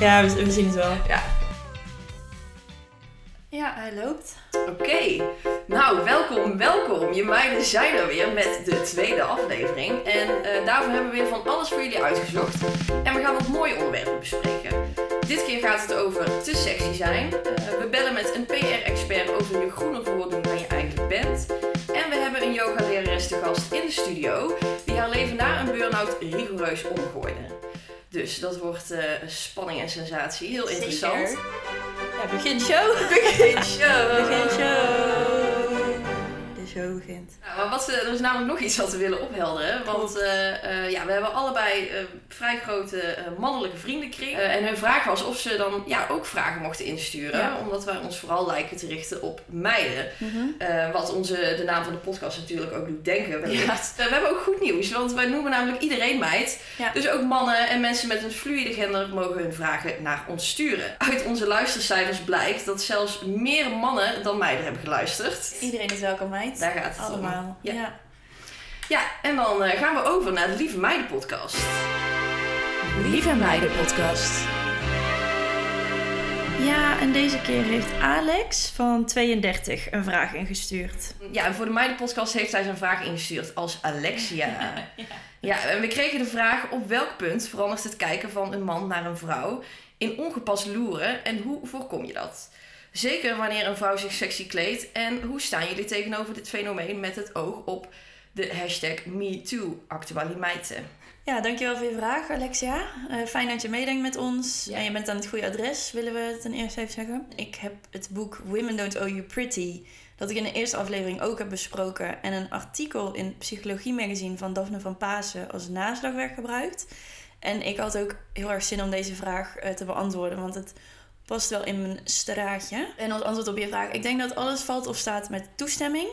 Ja, we, we zien het wel. Ja. Ja, hij loopt. Oké, nou welkom, welkom. Je meiden zijn er weer met de tweede aflevering. En eh, daarvoor hebben we weer van alles voor jullie uitgezocht. En we gaan wat mooie onderwerpen bespreken. Dit keer gaat het over te sexy zijn. Eh, we bellen met een PR-expert over je groener worden dan je eigenlijk bent. En we hebben een yoga-lerares te gast in de studio die haar leven na een burn-out rigoureus omgooide. Dus dat wordt eh, spanning en sensatie. Heel interessant. Zeker. Ja, begin show. Begin show. Begin show. Begint. Nou, wat, we- er is namelijk nog iets wat we willen ophelderen. Want eh, eh, ja, we hebben allebei eh, vrij grote eh, mannelijke vriendenkring. En hun vraag was of ze dan ja, ook vragen mochten insturen. Ja. Omdat wij ons vooral lijken te richten op meiden. Eh, wat onze, de naam van de podcast natuurlijk ook doet denken. wellicht. We hebben ook goed nieuws, want wij noemen namelijk iedereen meid. Ja. Dus ook mannen en mensen met een fluïde gender mogen hun vragen naar ons sturen. Uit onze luistercijfers blijkt dat zelfs meer mannen dan meiden hebben geluisterd. Iedereen is welkom, meid. Daar gaat het om. Allemaal. Ja. Ja. Ja, en dan eh, gaan we over naar de Lieve Meiden podcast. Lieve Meiden podcast. Ja, en deze keer heeft Alex van 32 een vraag ingestuurd. Ja, en voor de Meiden podcast heeft hij zijn vraag ingestuurd als Alexia. Ja, en we kregen de vraag op welk punt verandert het kijken van een man naar een vrouw in ongepast loeren en hoe voorkom je dat? Zeker wanneer een vrouw zich sexy kleedt en hoe staan jullie tegenover dit fenomeen met het oog op de hashtag MeToo-actualiteiten? Ja, dankjewel voor je vraag, Alexia. Eh, fijn dat je meedenkt met ons. Ja. En je bent aan het goede adres, willen we ten eerste even zeggen. Ik heb het boek Women Don't Owe You Pretty, dat ik in de eerste aflevering ook heb besproken, en een artikel in Psychologie Magazine van Daphne van Pasen als naslagwerk gebruikt. En ik had ook heel erg zin om deze vraag eh, te beantwoorden, want het past wel in mijn straatje. En als antwoord op je vraag, ik denk dat alles valt of staat met toestemming.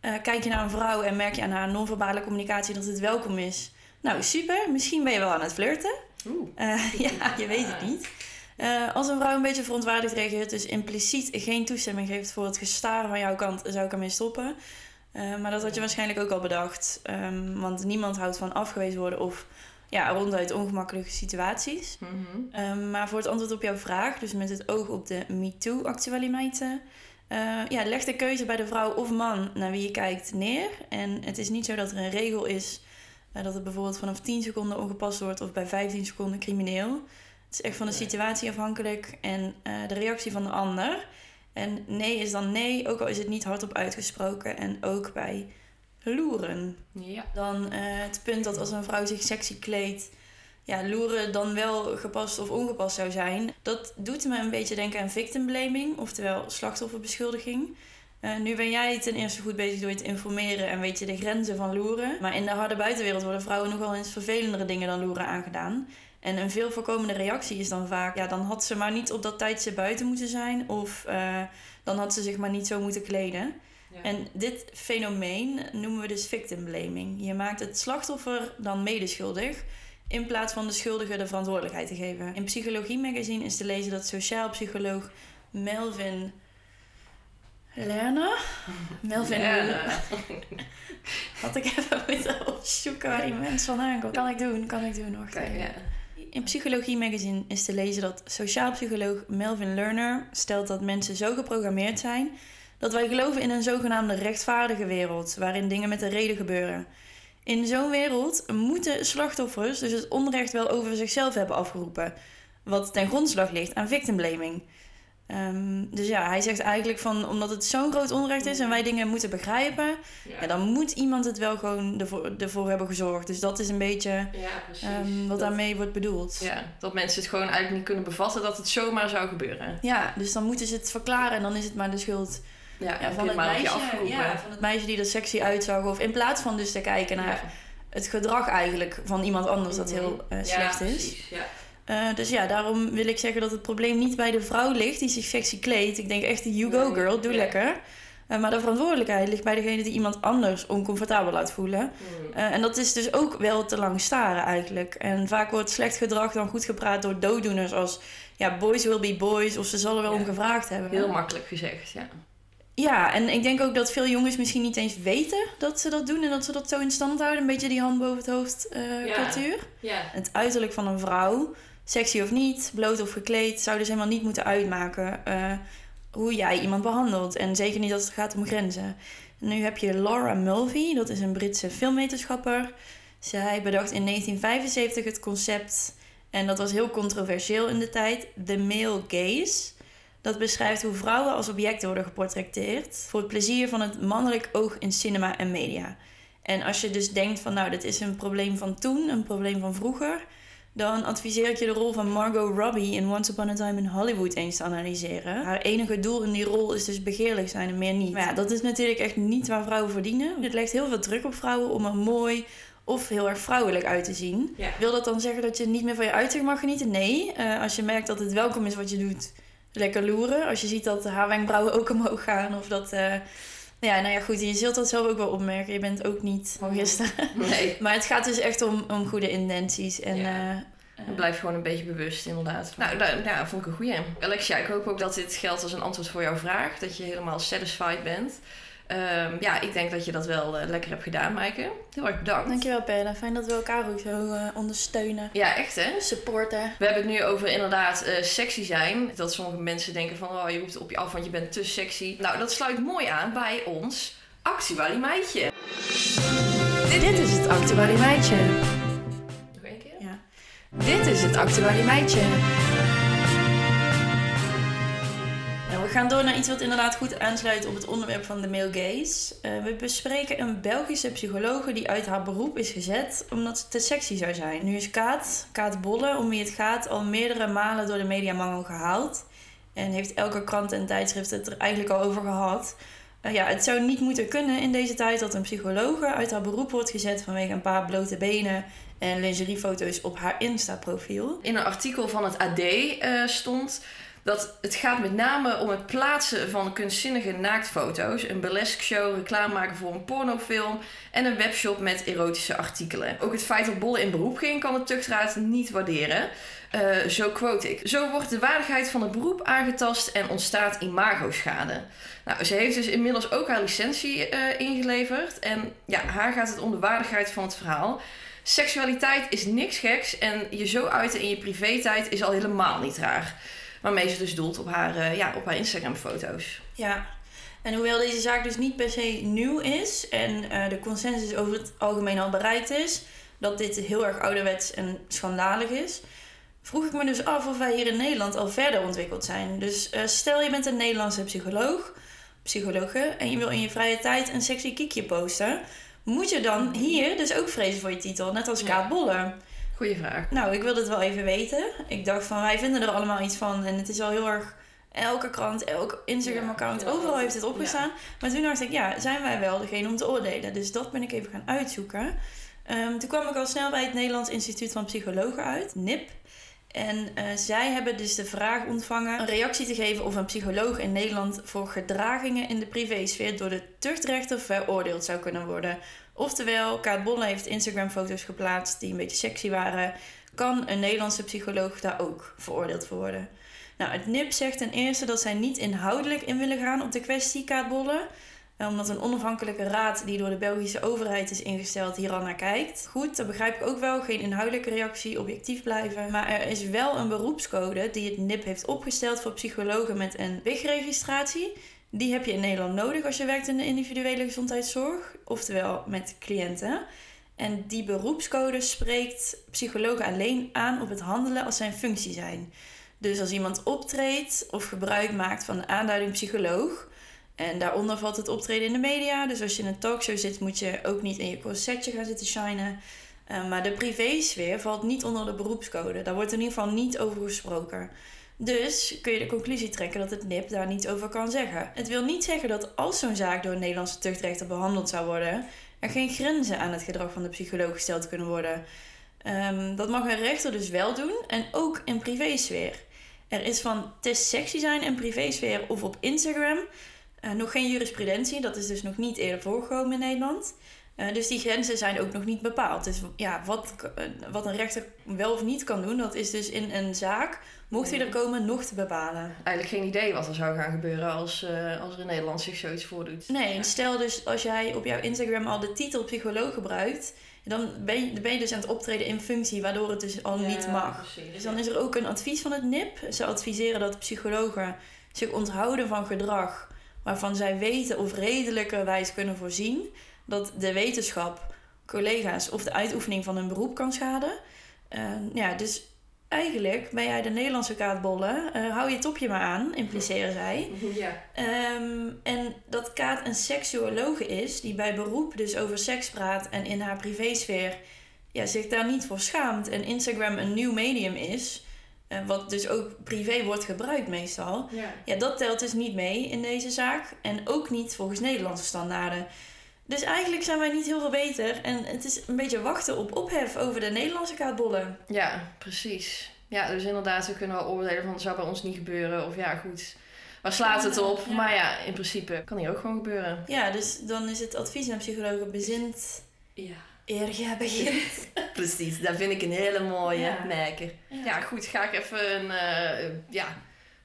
Eh, kijk je naar een vrouw en merk je aan haar non-verbale communicatie dat het welkom is. Nou, super. Misschien ben je wel aan het flirten. Oeh. Eh, ja, je weet het niet. Eh, als een vrouw een beetje verontwaardigd reageert, dus impliciet geen toestemming geeft voor het gestaren van jouw kant, zou ik ermee stoppen. Eh, maar dat had je waarschijnlijk ook al bedacht. Ehm, want niemand houdt van afgewezen worden of ja, ronduit ongemakkelijke situaties. Mhm. Ehm, maar voor het antwoord op jouw vraag, dus met het oog op de MeToo-actualiteiten. eh, ja, leg de keuze bij de vrouw of man naar wie je kijkt neer. En het is niet zo dat er een regel is eh, dat het bijvoorbeeld vanaf 10 seconden ongepast wordt of bij 15 seconden crimineel. Het is echt van de situatie afhankelijk en eh, de reactie van de ander. En nee is dan nee, ook al is het niet hardop uitgesproken. En ook bij loeren. Ja. Dan eh, het punt dat als een vrouw zich sexy kleedt, ja, loeren dan wel gepast of ongepast zou zijn. Dat doet me een beetje denken aan victim blaming, oftewel slachtofferbeschuldiging. Eh, nu ben jij ten eerste goed bezig door je te informeren en weet je de grenzen van loeren. Maar in de harde buitenwereld worden vrouwen nogal eens vervelendere dingen dan loeren aangedaan. En een veel voorkomende reactie is dan vaak, ja, dan had ze maar niet op dat tijdstip buiten moeten zijn. Of eh, dan had ze zich maar niet zo moeten kleden. Ja. En dit fenomeen noemen we dus victim blaming. Je maakt het slachtoffer dan medeschuldig, in plaats van de schuldige de verantwoordelijkheid te geven. In Psychologie Magazine is te lezen dat sociaal psycholoog Melvin Lerner. Melvin Ja. Had ik even moeten opzoeken waar die mens vandaan komt. Kan ik doen, kan ik doen. Ja. In Psychologie Magazine is te lezen dat sociaal psycholoog Melvin Lerner stelt dat mensen zo geprogrammeerd zijn dat wij geloven in een zogenaamde rechtvaardige wereld, waarin dingen met een reden gebeuren. In zo'n wereld moeten slachtoffers dus het onrecht wel over zichzelf hebben afgeroepen, wat ten grondslag ligt aan victim blaming. Ehm, dus ja, hij zegt eigenlijk van omdat het zo'n groot onrecht is en wij dingen moeten begrijpen, Ja. ja, dan moet iemand het wel gewoon ervoor, ervoor hebben gezorgd. Dus dat is een beetje Ja. Ehm, wat Dat- daarmee wordt bedoeld. Ja. Ja, dat mensen het gewoon eigenlijk niet kunnen bevatten dat het zomaar zou gebeuren. dus dan moeten ze het verklaren en dan is het maar de schuld Ja, ja, van, het maar op je meisje, ja, van het meisje die er sexy uitzag. Of in plaats van dus te kijken naar Ja. het gedrag eigenlijk van iemand anders dat Mhm. heel eh, slecht is. precies, Ja. Eh, dus ja, daarom wil ik zeggen dat het probleem niet bij de vrouw ligt die zich sexy kleedt. Ik denk echt, you go Nee, girl, doe lekker. Eh, maar de verantwoordelijkheid ligt bij degene die iemand anders oncomfortabel laat voelen. Eh, en dat is dus ook wel te lang staren eigenlijk. En vaak wordt slecht gedrag dan goed gepraat door dooddoeners als... Ja, boys will be boys, of ze zal er wel om gevraagd hebben. Heel makkelijk gezegd, ja. Ja, en ik denk ook dat veel jongens misschien niet eens weten dat ze dat doen en dat ze dat zo in stand houden. Een beetje die hand boven het hoofd eh, Ja. cultuur. Ja. Het uiterlijk van een vrouw, sexy of niet, bloot of gekleed, zou dus helemaal niet moeten uitmaken eh, hoe jij iemand behandelt. En zeker niet als het gaat om grenzen. Nu heb je Laura Mulvey, dat is een Britse filmwetenschapper. Zij bedacht in 1975 het concept, en dat was heel controversieel in de tijd, the male gaze. Dat beschrijft hoe vrouwen als objecten worden geportretteerd voor het plezier van het mannelijk oog in cinema en media. En als je dus denkt van nou, dit is een probleem van toen, een probleem van vroeger, dan adviseer ik je de rol van Margot Robbie in Once Upon a Time in Hollywood eens te analyseren. Haar enige doel in die rol is dus begeerlijk zijn en meer niet. Maar ja, dat is natuurlijk echt niet waar vrouwen verdienen. Het legt heel veel druk op vrouwen om er mooi of heel erg vrouwelijk uit te zien. Ja. Wil dat dan zeggen dat je niet meer van je uiterlijk mag genieten? Nee. Eh, als je merkt dat het welkom is wat je doet, lekker loeren. Als je ziet dat haar wenkbrauwen ook omhoog gaan of dat... eh, ja, nou ja, goed. Je zult dat zelf ook wel opmerken. Je bent ook niet van gisteren. Nee. Maar het gaat dus echt om, om goede intenties. En, Ja. eh, blijf gewoon een beetje bewust, inderdaad. Nou, nou, nou vond ik een goeie. Alexia, ik hoop ook dat dit geldt als een antwoord voor jouw vraag. Dat je helemaal satisfied bent. Ehm, ja, ik denk dat je dat wel eh, lekker hebt gedaan, Maaike. Heel erg bedankt. Dankjewel, Perla. Fijn dat we elkaar ook zo eh, ondersteunen. Ja, echt hè? Supporten. We hebben het nu over inderdaad eh, sexy zijn. Dat sommige mensen denken van, oh, je roept op je af, want je bent te sexy. Nou, dat sluit mooi aan bij ons actualiteitje. Dit is het actualiteitje. Nog één keer? Ja. Dit is het. Nou, gaan door naar iets wat inderdaad goed aansluit op het onderwerp van de male gaze. Eh, we bespreken een Belgische psychologe die uit haar beroep is gezet omdat ze te sexy zou zijn. Nu is Kaat, Kaat Bolle, om wie het gaat, al meerdere malen door de mediamangel gehaald. En heeft elke krant en tijdschrift het er eigenlijk al over gehad. Eh, ja, het zou niet moeten kunnen in deze tijd dat een psychologe uit haar beroep wordt gezet vanwege een paar blote benen en lingeriefoto's op haar Insta-profiel. In een artikel van het AD eh, stond dat het gaat met name om het plaatsen van kunstzinnige naaktfoto's, een burlesque show, reclame maken voor een pornofilm en een webshop met erotische artikelen. Ook het feit dat Bolle in beroep ging kan de tuchtraad niet waarderen. Eh, zo quote ik. Zo wordt de waardigheid van het beroep aangetast en ontstaat imagoschade. Nou, ze heeft dus inmiddels ook haar licentie eh, ingeleverd. En ja, haar gaat het om de waardigheid van het verhaal. Seksualiteit is niks geks en je zo uiten in je privé-tijd is al helemaal niet raar. Waarmee ze dus doelt op haar, eh, ja, op haar Instagram-foto's. Ja, en hoewel deze zaak dus niet per se nieuw is en eh, de consensus over het algemeen al bereikt is dat dit heel erg ouderwets en schandalig is, vroeg ik me dus af of wij hier in Nederland al verder ontwikkeld zijn. Dus eh, stel je bent een Nederlandse psycholoog, psychologe en je wil in je vrije tijd een sexy kiekje posten, moet je dan hier dus ook vrezen voor je titel, net als. Kaat Bolle? Goeie vraag. Nou, ik wil het wel even weten. Ik dacht van, wij vinden er allemaal iets van. En het is al heel erg... Elke krant, elk Instagram-account, Ja, overal heeft het opgestaan. Maar toen dacht ik, ja, zijn wij wel degene om te oordelen? Dus dat ben ik even gaan uitzoeken. Ehm, toen kwam ik al snel bij het Nederlands Instituut van Psychologen uit, NIP. En eh, zij hebben dus de vraag ontvangen een reactie te geven of een psycholoog in Nederland voor gedragingen in de privésfeer door de tuchtrechter veroordeeld zou kunnen worden. Oftewel, Kaat Bolle heeft Instagram-foto's geplaatst die een beetje sexy waren. Kan een Nederlandse psycholoog daar ook veroordeeld voor worden? Nou, het NIP zegt ten eerste dat zij niet inhoudelijk in willen gaan op de kwestie Kaat Bolle. Eh, Omdat een onafhankelijke raad die door de Belgische overheid is ingesteld hier al naar kijkt. Goed, dat begrijp ik ook wel. Geen inhoudelijke reactie, objectief blijven. Maar er is wel een beroepscode die het NIP heeft opgesteld voor psychologen met een WIG-registratie. Die heb je in Nederland nodig als je werkt in de individuele gezondheidszorg, oftewel met cliënten. En die beroepscode spreekt psychologen alleen aan op het handelen als zijn functie zijn. Dus als iemand optreedt of gebruik maakt van de aanduiding psycholoog, en daaronder valt het optreden in de media. Dus als je in een talkshow zit, moet je ook niet in je corsetje gaan zitten shinen. Eh, maar de privésfeer valt niet onder de beroepscode. Daar wordt in ieder geval niet over gesproken. Dus kun je de conclusie trekken dat het NIP daar niets over kan zeggen. Het wil niet zeggen dat als zo'n zaak door een Nederlandse tuchtrechter behandeld zou worden, er geen grenzen aan het gedrag van de psycholoog gesteld kunnen worden. Ehm, dat mag een rechter dus wel doen en ook in privésfeer. Er is van te sexy zijn in privésfeer of op Instagram eh, nog geen jurisprudentie. Dat is dus nog niet eerder voorgekomen in Nederland. Eh, dus die grenzen zijn ook nog niet bepaald. Dus ja, wat, eh, wat een rechter wel of niet kan doen, dat is dus in een zaak, mocht hij er komen, nog te bepalen. Eigenlijk geen idee wat er zou gaan gebeuren als, eh, als er in Nederland zich zoiets voordoet. Nee, stel dus als jij op jouw Instagram al de titel psycholoog gebruikt, dan ben je, dan ben je dus aan het optreden in functie, waardoor het dus al niet mag. Precies. Dus dan is er ook een advies van het NIP. Ze adviseren dat psychologen zich onthouden van gedrag waarvan zij weten of redelijkerwijs kunnen voorzien dat de wetenschap, collega's of de uitoefening van hun beroep kan schaden. Uh, ja, dus eigenlijk ben jij de Nederlandse kaatbollen. Uh, hou je topje maar aan, impliceren zij. Ja. Um, en dat Kaat een seksuologe is, die bij beroep dus over seks praat en in haar privésfeer ja, zich daar niet voor schaamt. En Instagram een nieuw medium is, uh, wat dus ook privé wordt gebruikt meestal. Ja. ja, dat telt dus niet mee in deze zaak. En ook niet volgens Nederlandse standaarden. Dus eigenlijk zijn wij niet heel veel beter. En het is een beetje wachten op ophef over de Nederlandse kaatbollen. Ja, precies. Ja, dus inderdaad, we kunnen wel oordelen van het zou bij ons niet gebeuren. Of ja, goed, waar slaat het op? Ja. Maar ja, in principe kan hier ook gewoon gebeuren. Ja, dus dan is het advies aan psychologen bezint Ja. eer begint. Precies, dat vind ik een hele mooie Ja. merker. Ja. goed, ga ik even een eh, ja,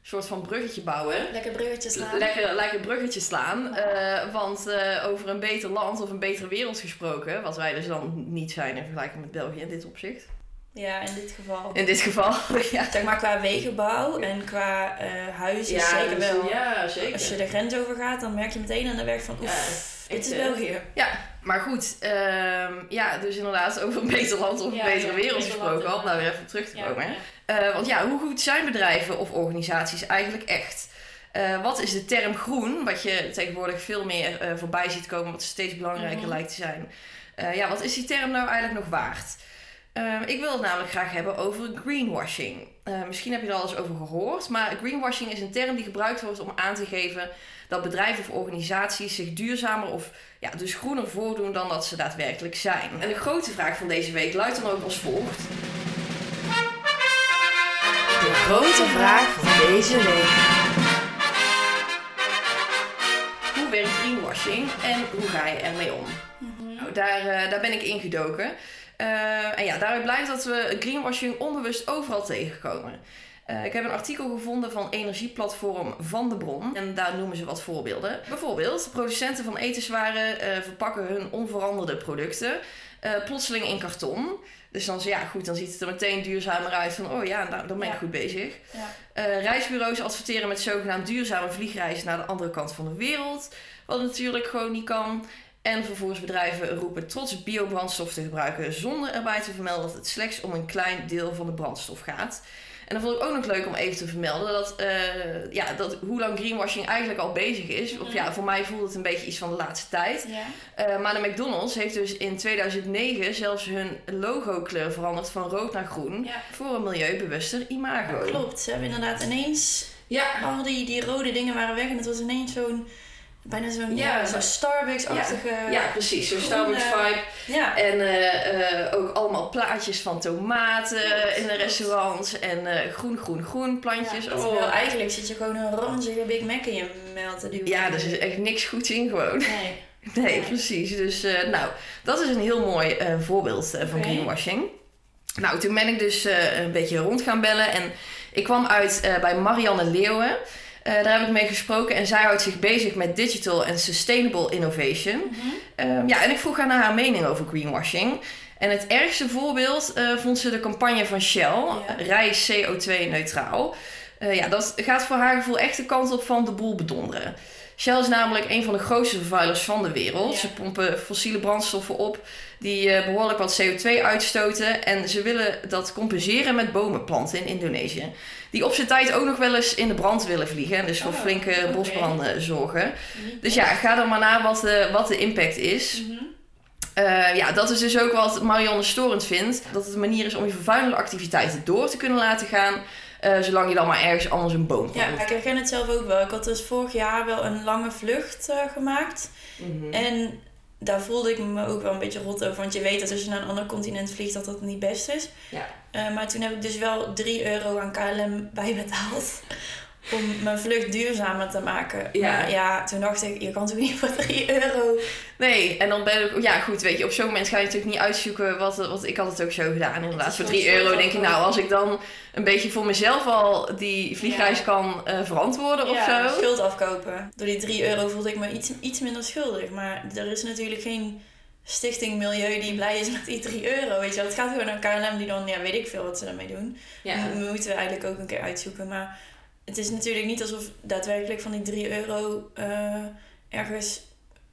soort van bruggetje bouwen. Lekker bruggetjes slaan. Lekker, lekker bruggetje slaan. Eh, want eh, over een beter land of een betere wereld gesproken, wat wij dus dan niet zijn in vergelijking met België in dit opzicht. Ja, in dit geval. In dit geval, ja. Zeg maar qua wegenbouw en qua eh, huizen zeker dus- wel. Ja, zeker. Als je de grens overgaat, dan merk je meteen aan de weg van oef, Ja, dit is België. Ja, maar goed. ehm, ja, dus inderdaad over een beter land of een Ja, betere ja, wereld gesproken. Om nou weer even terug te Ja, komen. Eh, want ja, hoe goed zijn bedrijven of organisaties eigenlijk echt? Eh, wat is de term groen, wat je tegenwoordig veel meer eh, voorbij ziet komen, wat steeds belangrijker Mhm. lijkt te zijn? Ja, wat is die term nou eigenlijk nog waard? Eh, ik wil het namelijk graag hebben over greenwashing. Misschien heb je er al eens over gehoord, maar greenwashing is een term die gebruikt wordt om aan te geven dat bedrijven of organisaties zich duurzamer of ja, dus groener voordoen dan dat ze daadwerkelijk zijn. En de grote vraag van deze week luidt dan ook als volgt. Grote vraag van deze week. Hoe werkt greenwashing en hoe ga je ermee om? Nou, daar, eh, daar ben ik ingedoken. Eh, en ja, daaruit blijkt dat we greenwashing onbewust overal tegenkomen. Eh, ik heb een artikel gevonden van energieplatform Van de Bron. En daar noemen ze wat voorbeelden. Bijvoorbeeld, producenten van etenswaren verpakken hun onveranderde producten plotseling in karton. Dus dan, ja, goed, dan ziet het er meteen duurzamer uit van, oh ja, nou, dan ben ik Ja. goed bezig. Ja. Eh, reisbureaus adverteren met zogenaamd duurzame vliegreizen naar de andere kant van de wereld. Wat natuurlijk gewoon niet kan. En vervoersbedrijven roepen trots biobrandstof te gebruiken zonder erbij te vermelden dat het slechts om een klein deel van de brandstof gaat. En dan vond ik ook nog leuk om even te vermelden dat, eh, ja, dat hoe lang greenwashing eigenlijk al bezig is. Of ja, voor mij voelt het een beetje iets van de laatste tijd. Ja. Eh, maar de McDonald's heeft dus in 2009 zelfs hun logo-kleur veranderd van rood naar groen. Ja. Voor een milieubewuster imago. Klopt, ze hebben inderdaad ineens Ja, al die, die rode dingen waren weg en het was ineens zo'n bijna zo'n Ja, zo'n maar- Starbucks-achtige. ja, precies. Zo'n groene- Starbucks vibe. Ja. En eh, eh, ook allemaal plaatjes van tomaten in de restaurants. En eh, groen, groen, groen plantjes. Ja, oh. eigenlijk zit je gewoon een ranzige Big Mac in je te duwen. ja, er zit echt niks goeds in gewoon. Nee. Nee, precies. Dus eh, nou, dat is een heel mooi eh, voorbeeld eh, van greenwashing. Nou, toen ben ik dus eh, een beetje rond gaan bellen. En ik kwam uit eh, bij Marianne Leeuwen. Eh, daar heb ik mee gesproken. En zij houdt zich bezig met digital en sustainable innovation. Mhm. Ehm, ja, en ik vroeg haar naar haar mening over greenwashing. En het ergste voorbeeld eh, vond ze de campagne van Shell, Ja. Rij CO2-neutraal. Eh, ja, dat gaat voor haar gevoel echt de kant op van de boel bedonderen. Shell is namelijk een van de grootste vervuilers van de wereld. Ja. Ze pompen fossiele brandstoffen op die eh, behoorlijk wat CO2 uitstoten. En ze willen dat compenseren met bomenplanten in Indonesië. Die op zijn tijd ook nog wel eens in de brand willen vliegen. En dus voor Oh, flinke bosbranden zorgen. Dus ja, ga er maar naar wat de, wat de impact is. Mhm. Eh, ja, dat is dus ook wat Marianne storend vindt. Dat het een manier is om je vervuilende activiteiten door te kunnen laten gaan. Eh, zolang je dan maar ergens anders een boom Ja, plant. ik herken het zelf ook wel. Ik had dus vorig jaar wel een lange vlucht eh, gemaakt. Mhm. En daar voelde ik me ook wel een beetje rot over. Want je weet dat als je naar een ander continent vliegt, dat dat niet best is. Ja. Eh, maar toen heb ik dus wel 3 euro aan KLM bijbetaald. om mijn vlucht duurzamer te maken. Ja. Maar ja, toen dacht ik, je kan toch niet voor 3 euro. Nee, en dan ben ik... Ja, goed, weet je, op zo'n moment ga je natuurlijk niet uitzoeken wat... wat ik had het ook zo gedaan, inderdaad. Voor gewoon 3 euro denk ik, nou, als ik dan een beetje voor mezelf al die vliegreis kan eh, verantwoorden of ja, zo. schuld afkopen. Door die 3 euro voelde ik me iets, iets minder schuldig. Maar er is natuurlijk geen stichting Milieu die blij is met die 3 euro. Weet je. Het gaat gewoon naar KLM die dan, ja, weet ik veel wat ze daarmee doen. Ja. M- moeten we eigenlijk ook een keer uitzoeken. Maar het is natuurlijk niet alsof daadwerkelijk van die 3 euro eh, ergens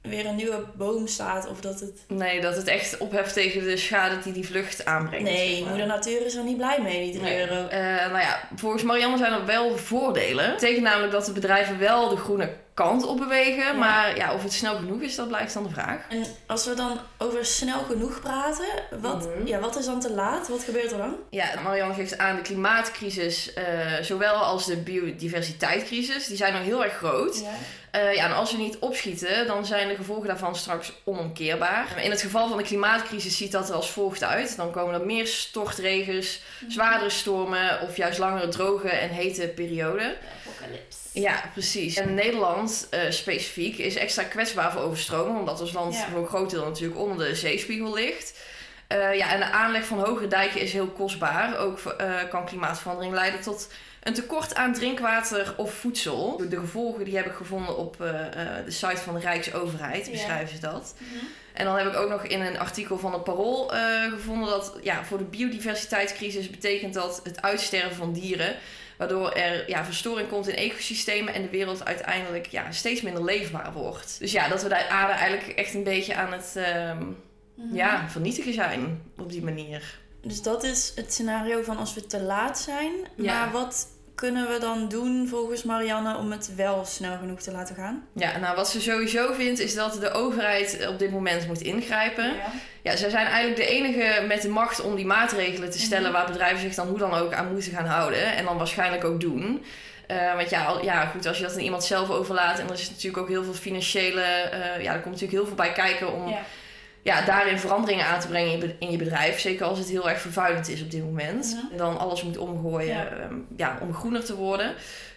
weer een nieuwe boom staat. Of dat het... Nee, dat het echt opheft tegen de schade die die vlucht aanbrengt. Nee, zeg maar. moeder natuur is er niet blij mee, die 3 Nee. euro. Eh, nou ja, volgens Marianne zijn er wel voordelen. Dat betekent namelijk dat de bedrijven wel de groene kant op bewegen. Ja. Maar ja, of het snel genoeg is, dat blijft dan de vraag. En als we dan over snel genoeg praten, wat, Mhm. ja, wat is dan te laat? Wat gebeurt er dan? Ja, Marianne geeft aan de klimaatcrisis, eh, zowel als de biodiversiteitscrisis, die zijn nog heel erg groot. Ja. Eh, ja, en als we niet opschieten, dan zijn de gevolgen daarvan straks onomkeerbaar. In het geval van de klimaatcrisis ziet dat er als volgt uit. Dan komen er meer stortregens, zwaardere stormen of juist langere droge en hete perioden. Apocalypse. Ja, precies. En Nederland eh, specifiek is extra kwetsbaar voor overstromingen, omdat ons land Ja. voor een groot deel natuurlijk onder de zeespiegel ligt. Eh, ja, en de aanleg van hogere dijken is heel kostbaar. Ook eh, kan klimaatverandering leiden tot een tekort aan drinkwater of voedsel. De gevolgen die heb ik gevonden op de site van de Rijksoverheid, beschrijven ze dat. Mhm. En dan heb ik ook nog in een artikel van het Parool eh, gevonden dat ja, voor de biodiversiteitscrisis betekent dat het uitsterven van dieren. Waardoor er ja, verstoring komt in ecosystemen en de wereld uiteindelijk ja, steeds minder leefbaar wordt. Dus ja, dat we de aarde eigenlijk echt een beetje aan het ehm, Mhm. ja, vernietigen zijn op die manier. Dus dat is het scenario van als we te laat zijn. Ja. Maar wat kunnen we dan doen volgens Marianne om het wel snel genoeg te laten gaan? Ja, nou wat ze sowieso vindt is dat de overheid op dit moment moet ingrijpen. Ja. Ja, zij zijn eigenlijk de enige met de macht om die maatregelen te stellen Mhm. waar bedrijven zich dan hoe dan ook aan moeten gaan houden. En dan waarschijnlijk ook doen. Eh, want ja, al- ja, goed, als je dat aan iemand zelf overlaat en er is natuurlijk ook heel veel financiële, eh, ja, er komt natuurlijk heel veel bij kijken om Ja. Ja, daarin veranderingen aan te brengen in je, bedrijf. Zeker als het heel erg vervuilend is op dit moment. Mhm. En dan alles moet omgooien Ja. ehm, ja, om groener te worden.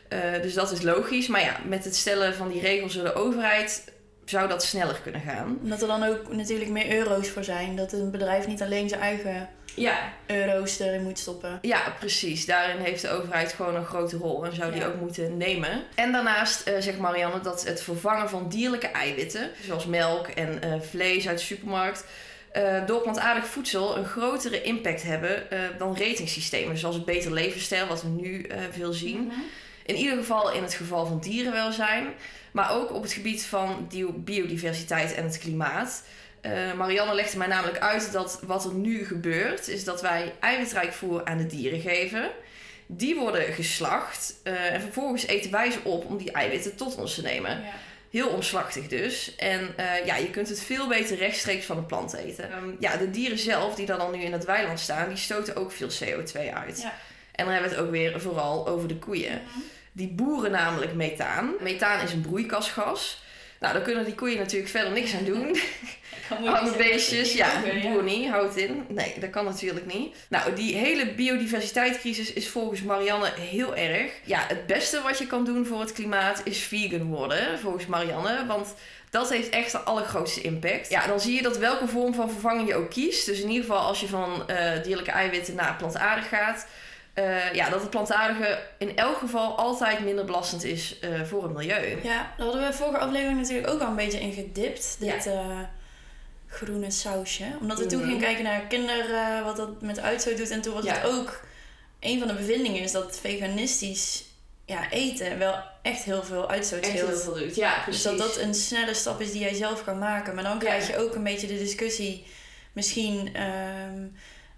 Eh, dus dat is logisch. Maar ja, met het stellen van die regels door de overheid zou dat sneller kunnen gaan. Omdat er dan ook natuurlijk meer euro's voor zijn. Dat een bedrijf niet alleen zijn eigen Ja, euro's erin moet stoppen. Ja, precies. Daarin heeft de overheid gewoon een grote rol en zou die Ja. ook moeten nemen. En daarnaast eh, zegt Marianne dat het vervangen van dierlijke eiwitten, zoals melk en eh, vlees uit de supermarkt, eh, door plantaardig voedsel een grotere impact hebben dan ratingsystemen, zoals het beter levensstijl, wat we nu veel zien. Mhm. In ieder geval in het geval van dierenwelzijn, maar ook op het gebied van biodiversiteit en het klimaat. Eh, Marianne legde mij namelijk uit dat wat er nu gebeurt, is dat wij eiwitrijk voer aan de dieren geven. Die worden geslacht eh, en vervolgens eten wij ze op om die eiwitten tot ons te nemen. Ja. Heel omslachtig dus. En eh, ja, je kunt het veel beter rechtstreeks van de plant eten. Ja, de dieren zelf die dan nu in het weiland staan, die stoten ook veel CO2 uit. Ja. En dan hebben we het ook weer vooral over de koeien. Mhm. Die boeren namelijk methaan. Methaan is een broeikasgas. Nou, daar kunnen die koeien natuurlijk verder niks aan doen. Arme beestjes, ja, boer niet, houdt in. Nee, dat kan natuurlijk niet. Nou, die hele biodiversiteitscrisis is volgens Marianne heel erg. Ja, het beste wat je kan doen voor het klimaat is vegan worden, volgens Marianne. Want dat heeft echt de allergrootste impact. Ja, dan zie je dat welke vorm van vervanging je ook kiest. Dus in ieder geval als je van eh, dierlijke eiwitten naar plantaardig gaat. eh, ja, dat het plantaardige in elk geval altijd minder belastend is eh, voor het milieu. Ja, daar hadden we vorige aflevering natuurlijk ook al een beetje in gedipt. Dit groene sausje. Omdat we toen Mhm. gingen kijken naar kinder, eh, wat dat met uitstoot doet. En toen was Ja. het ook... Een van de bevindingen is dat veganistisch ja, eten wel echt heel veel uitstoot Echt heel scheelt. veel doet. Ja, Dus dat dat een snelle stap is die jij zelf kan maken. Maar dan krijg je ook een beetje de discussie, misschien ehm,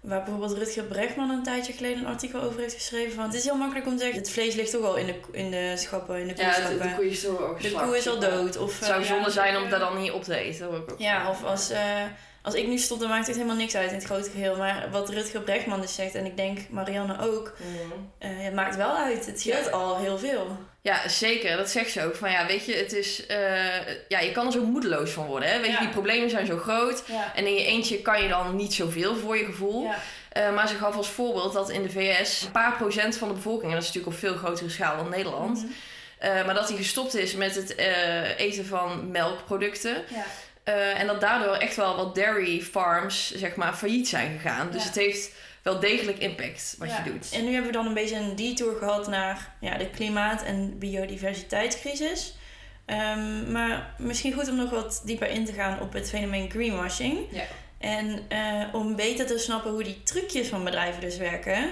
waar bijvoorbeeld Rutger Brechtman een tijdje geleden een artikel over heeft geschreven. Van, het is heel makkelijk om te zeggen, het vlees ligt toch al in de, in de schappen, in de Ja, de, koe is toch ook de koe is al dood. Of, Het zou eh, zonde ja, zijn om dat dan niet op te eten. hoor. Ja, of als, eh, als ik nu stop, dan maakt het helemaal niks uit in het grote geheel. Maar wat Rutger Brechtman dus zegt, en ik denk Marianne ook, Mhm. eh, het maakt wel uit. Het scheelt Ja. al heel veel. Ja, zeker. Dat zegt ze ook. Van ja, weet je, het is. eh, ja, je kan er zo moedeloos van worden. Hè? Weet Ja. je, die problemen zijn zo groot. Ja. En in je eentje kan je dan niet zoveel voor je gevoel. Ja. Eh, maar ze gaf als voorbeeld dat in de VS een paar procent van de bevolking, en dat is natuurlijk op veel grotere schaal dan Nederland, Mhm. eh, maar dat die gestopt is met het eten van melkproducten. Ja. En dat daardoor echt wel wat dairy farms, zeg maar, failliet zijn gegaan. Dus het heeft wel degelijk impact wat Ja. je doet. En nu hebben we dan een beetje een detour gehad naar ja, de klimaat- en biodiversiteitscrisis. Ehm, maar misschien goed om nog wat dieper in te gaan op het fenomeen greenwashing. Ja. En eh, om beter te snappen hoe die trucjes van bedrijven dus werken,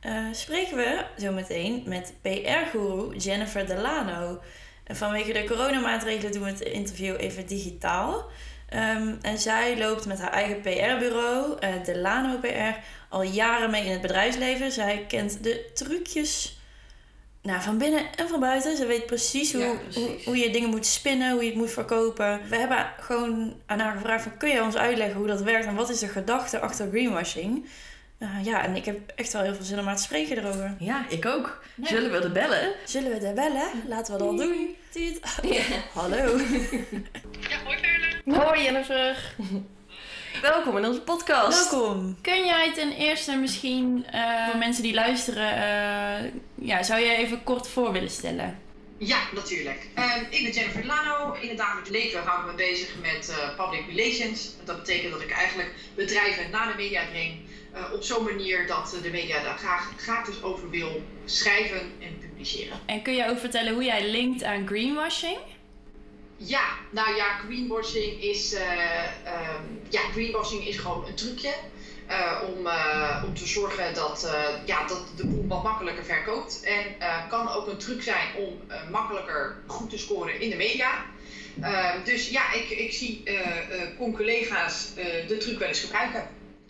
eh, spreken we zo meteen met PR-guru Jennifer Delano. En vanwege de coronamaatregelen doen we het interview even digitaal. Ehm, en zij loopt met haar eigen PR-bureau, eh, Delano PR, al jaren mee in het bedrijfsleven. Zij kent de trucjes nou, van binnen en van buiten. Ze weet precies hoe, Ja, precies. Hoe, hoe je dingen moet spinnen, hoe je het moet verkopen. We hebben gewoon aan haar gevraagd van, kun je ons uitleggen hoe dat werkt en wat is de gedachte achter greenwashing? Eh, ja, en ik heb echt wel heel veel zin om haar te spreken erover. Ja, ik ook. Ja. Zullen we er bellen? Zullen we er bellen? Laten we dat doen. Tiet. Hallo. Hoi Jennifer. Welkom in onze podcast. Welkom. Kun jij ten eerste misschien eh, voor mensen die luisteren, eh, ja, zou je even kort voor willen stellen? Ja, natuurlijk. Ehm, ik ben Jennifer Lano. In het dagelijks leven hou ik me bezig met eh, public relations. Dat betekent dat ik eigenlijk bedrijven naar de media breng. eh, op zo'n manier dat de media daar graag, graag dus over wil schrijven en publiceren. En kun je ook vertellen hoe jij linkt aan greenwashing? Ja, nou ja, greenwashing is, eh, ehm, ja, greenwashing is gewoon een trucje. eh, om, eh, om te zorgen dat, ja, dat de boel wat makkelijker verkoopt. En kan ook een truc zijn om makkelijker goed te scoren in de media. Ehm, dus ja, ik, ik zie con-collega's eh, de truc wel eens gebruiken.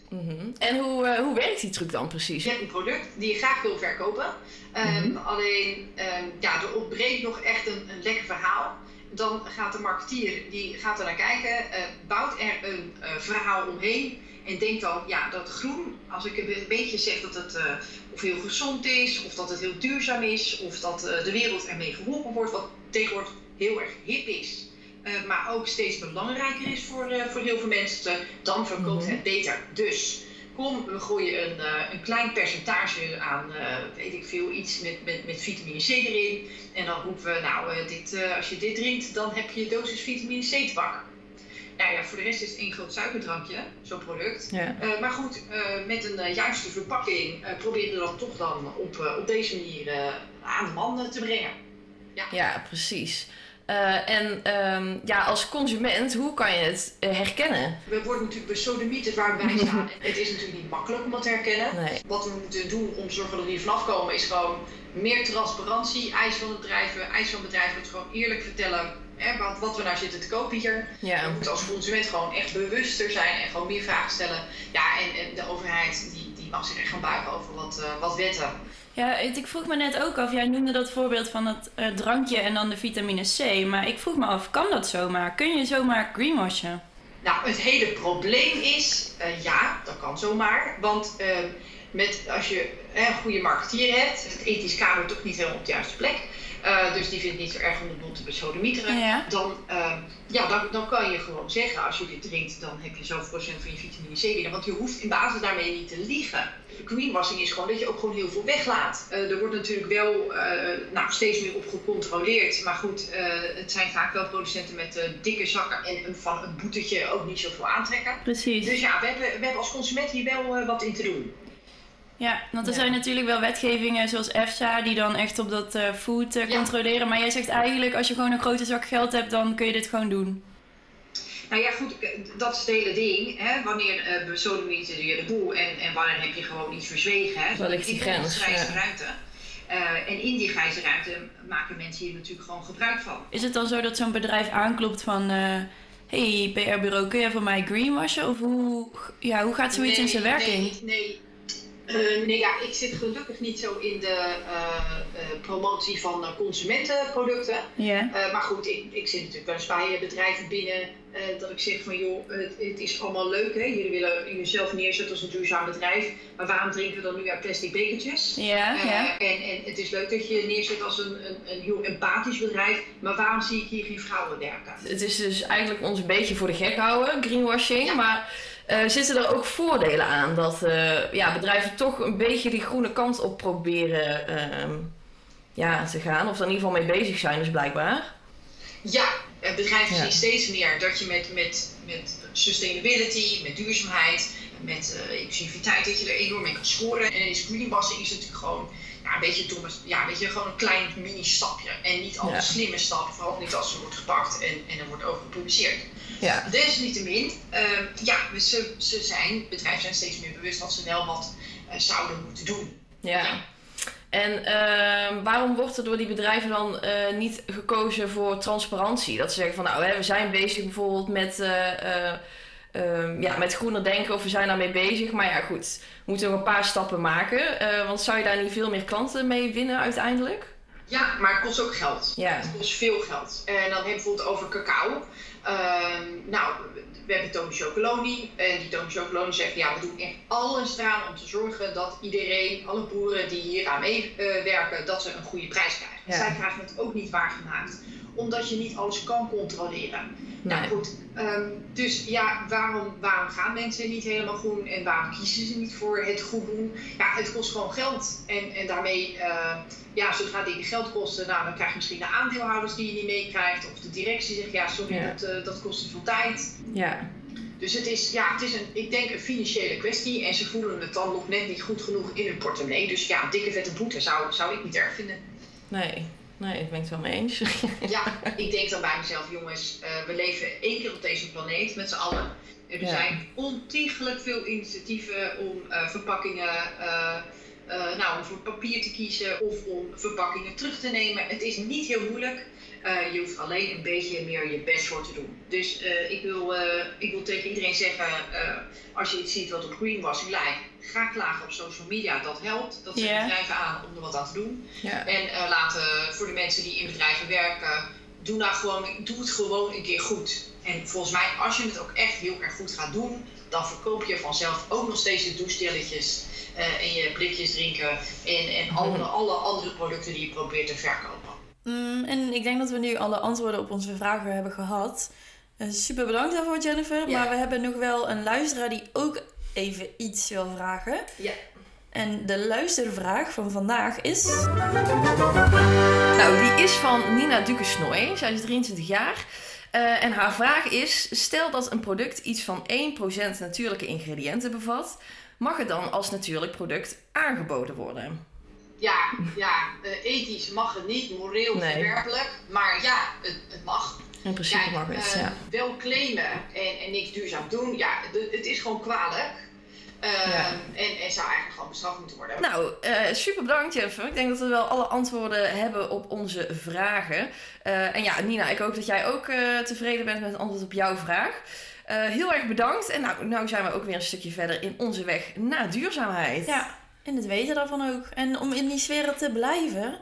Mhm. En hoe, hoe werkt die truc dan precies? Je hebt een product die je graag wil verkopen. Ehm, Mhm. Alleen, ja, er ontbreekt nog echt een, een lekker verhaal. Dan gaat de marketeer, die gaat er naar kijken, eh, bouwt er een eh, verhaal omheen. En denkt dan, ja, dat groen, als ik een beetje zeg dat het eh, of heel gezond is, of dat het heel duurzaam is, of dat de wereld ermee geholpen wordt, wat tegenwoordig heel erg hip is. maar ook steeds belangrijker is voor, voor heel veel mensen, dan verkoopt Mhm. het beter. Dus kom, we gooien een, eh, een klein percentage aan, eh, weet ik veel, iets met, met, met vitamine C erin. En dan roepen we, nou, eh, dit, als je dit drinkt, dan heb je dosis vitamine C te pakken. Nou ja, voor de rest is het één groot suikerdrankje, zo'n product. Ja. Maar goed, met een juiste verpakking proberen we dat toch dan op, op deze manier aan de man te brengen. ja, precies. Eh, en ehm, ja, als consument, hoe kan je het eh, herkennen? We worden natuurlijk besodemieterd waar wij staan. het is natuurlijk niet makkelijk om dat te herkennen. Nee. Wat we moeten doen om te zorgen dat we hier vanaf komen, is gewoon meer transparantie, eis van bedrijven, eis van bedrijven, dat we gewoon eerlijk vertellen hè, wat, wat we nou zitten te kopen hier. We Ja. moeten als consument gewoon echt bewuster zijn en gewoon meer vragen stellen. Ja, en, en de overheid die, die mag zich echt gaan buigen over wat, eh, wat wetten. Ja, ik vroeg me net ook af, jij noemde dat voorbeeld van het eh, drankje en dan de vitamine C. Maar ik vroeg me af, kan dat zomaar? Kun je zomaar greenwashen? Nou, het hele probleem is, eh, ja, dat kan zomaar. Want eh, met, als je een goede marketeer hebt, het ethisch kader toch niet helemaal op de juiste plek. Dus die vindt het niet zo erg om de boel te besodemieteren. Ja. Dan, eh, ja, dan, dan kan je gewoon zeggen, als je dit drinkt, dan heb je zoveel procent van je vitamine C binnen. Want je hoeft in basis daarmee niet te liegen. Greenwashing is gewoon dat je ook gewoon heel veel weglaat. Eh, er wordt natuurlijk wel eh, nou, steeds meer op gecontroleerd. Maar goed, eh, het zijn vaak wel producenten met dikke zakken en een- van een boetetje ook niet zoveel aantrekken. Precies. Dus ja, we hebben, we hebben als consument hier wel wat in te doen. Ja, want er Ja. zijn natuurlijk wel wetgevingen zoals EFSA die dan echt op dat eh, food eh, Ja. controleren. Maar jij zegt eigenlijk, als je gewoon een grote zak geld hebt, dan kun je dit gewoon doen. Nou ja, goed, eh, dat is het hele ding. Hè? Wanneer uh, besodemieter je de boel en, en wanneer heb je gewoon iets verzwegen. Hè? Ligt die grens? een grijze Ja. ruimte. Eh, en in die grijze ruimte maken mensen hier natuurlijk gewoon gebruik van. Is het dan zo dat zo'n bedrijf aanklopt van... eh hey, PR-bureau, kun je voor mij greenwashen? Of hoe, ja, hoe gaat zoiets in zijn werking? Nee, nee. Eh, nee, ja, ik zit gelukkig niet zo in de eh, eh, promotie van consumentenproducten. Ja. Eh, maar goed, ik, ik zit natuurlijk wel eens bij bedrijven binnen eh, dat ik zeg van joh, het, het is allemaal leuk hè. Jullie willen jezelf neerzetten als een duurzaam bedrijf. Maar waarom drinken we dan nu uit plastic bekertjes? Ja, ja. en, en het is leuk dat je je neerzet als een, een, een heel empathisch bedrijf. Maar waarom zie ik hier geen vrouwen werken? Het is dus eigenlijk ons een beetje voor de gek houden, greenwashing. Ja. Maar Uh, zitten er ook voordelen aan dat uh, ja, bedrijven toch een beetje die groene kant op proberen uh, ja, te gaan? Of er in ieder geval mee bezig zijn, dus blijkbaar. Ja, bedrijven zien steeds meer dat je met, met, met sustainability, met duurzaamheid, met uh, inclusiviteit, dat je er enorm mee kan scoren. En screeningwassen is natuurlijk gewoon ja, een beetje domme, ja, weet je, gewoon een klein mini-stapje. En niet al een slimme stap, vooral niet als ze wordt gepakt en, en er wordt over gepubliceerd. Ja. Desalniettemin, uh, ja, ze, ze zijn, bedrijven zijn steeds meer bewust dat ze wel wat uh, zouden moeten doen. Ja. En uh, waarom wordt er door die bedrijven dan uh, niet gekozen voor transparantie? Dat ze zeggen van nou, hè, we zijn bezig bijvoorbeeld met, uh, ja, met groener denken of we zijn daarmee bezig. Maar ja, goed, we moeten nog een paar stappen maken. want zou je daar niet veel meer klanten mee winnen uiteindelijk? Ja, maar het kost ook geld. Ja. Het kost veel geld. En dan heb je bijvoorbeeld over cacao. Ehm, nou, we hebben Tony Chocoloni. En die Tony Chocoloni zegt, ja, we doen echt alles eraan om te zorgen dat iedereen, alle boeren die hier aan meewerken, dat ze een goede prijs krijgen. Ja. Zij krijgen het ook niet waargemaakt omdat je niet alles kan controleren. Nou goed, ehm, dus ja, waarom, waarom gaan mensen niet helemaal groen en waarom kiezen ze niet voor het goed doen? Ja, het kost gewoon geld. En, en daarmee, uh, ja, zodra dingen geld kosten, nou, dan krijg je misschien de aandeelhouders die je niet meekrijgt. Of de directie zegt, ja, sorry, Dat, uh, dat kost te veel tijd. Ja. Dus het is, ja, het is een, ik denk een financiële kwestie. En ze voelen het dan nog net niet goed genoeg in hun portemonnee. Dus ja, dikke vette boete zou, zou ik niet erg vinden. Nee, Nee, ik ben het wel mee eens. ja, ik denk dan bij mezelf, jongens, uh, we leven één keer op deze planeet met z'n allen. Er ja. zijn ontiegelijk veel initiatieven om uh, verpakkingen, uh, nou, om voor papier te kiezen of om verpakkingen terug te nemen. Het is niet heel moeilijk. Je hoeft alleen een beetje meer je best voor te doen. Dus ik, wil, ik wil tegen iedereen zeggen, als je iets ziet wat op greenwashing lijkt, ga klagen op social media. Dat helpt. Dat zet yeah. bedrijven aan om er wat aan te doen. Yeah. En laten voor de mensen die in bedrijven werken, doe, nou gewoon, doe het gewoon een keer goed. En volgens mij, als je het ook echt heel erg goed gaat doen, dan verkoop je vanzelf ook nog steeds de douchestilletjes en je blikjes drinken en, en alle, alle andere producten die je probeert te verkopen. Mm, en ik denk dat we nu alle antwoorden op onze vragen hebben gehad. Uh, super bedankt daarvoor, Jennifer. Maar we hebben nog wel een luisteraar die ook even iets wil vragen. Ja. En de luistervraag van vandaag is. Nou, die is van Nina Dukesnooi. Zij is 23 jaar. Uh, en haar vraag is: stel dat een product iets van 1% natuurlijke ingrediënten bevat, mag het dan als natuurlijk product aangeboden worden? Ja, ja uh, ethisch mag het niet, moreel nee. verwerpelijk, maar ja, het, het mag. In principe mag het, uh, ja. Wel claimen en, en niks duurzaam doen, ja, het is gewoon kwalijk. Uh, ja. en, en zou eigenlijk gewoon bestraft moeten worden. Nou, uh, super bedankt Jennifer. Ik denk dat we wel alle antwoorden hebben op onze vragen. Uh, en ja, Nina, ik hoop dat jij ook tevreden bent met het antwoord op jouw vraag. heel erg bedankt. En nou, nou zijn we ook weer een stukje verder in onze weg naar duurzaamheid. Ja, en het weten daarvan ook. En om in die sfeer te blijven,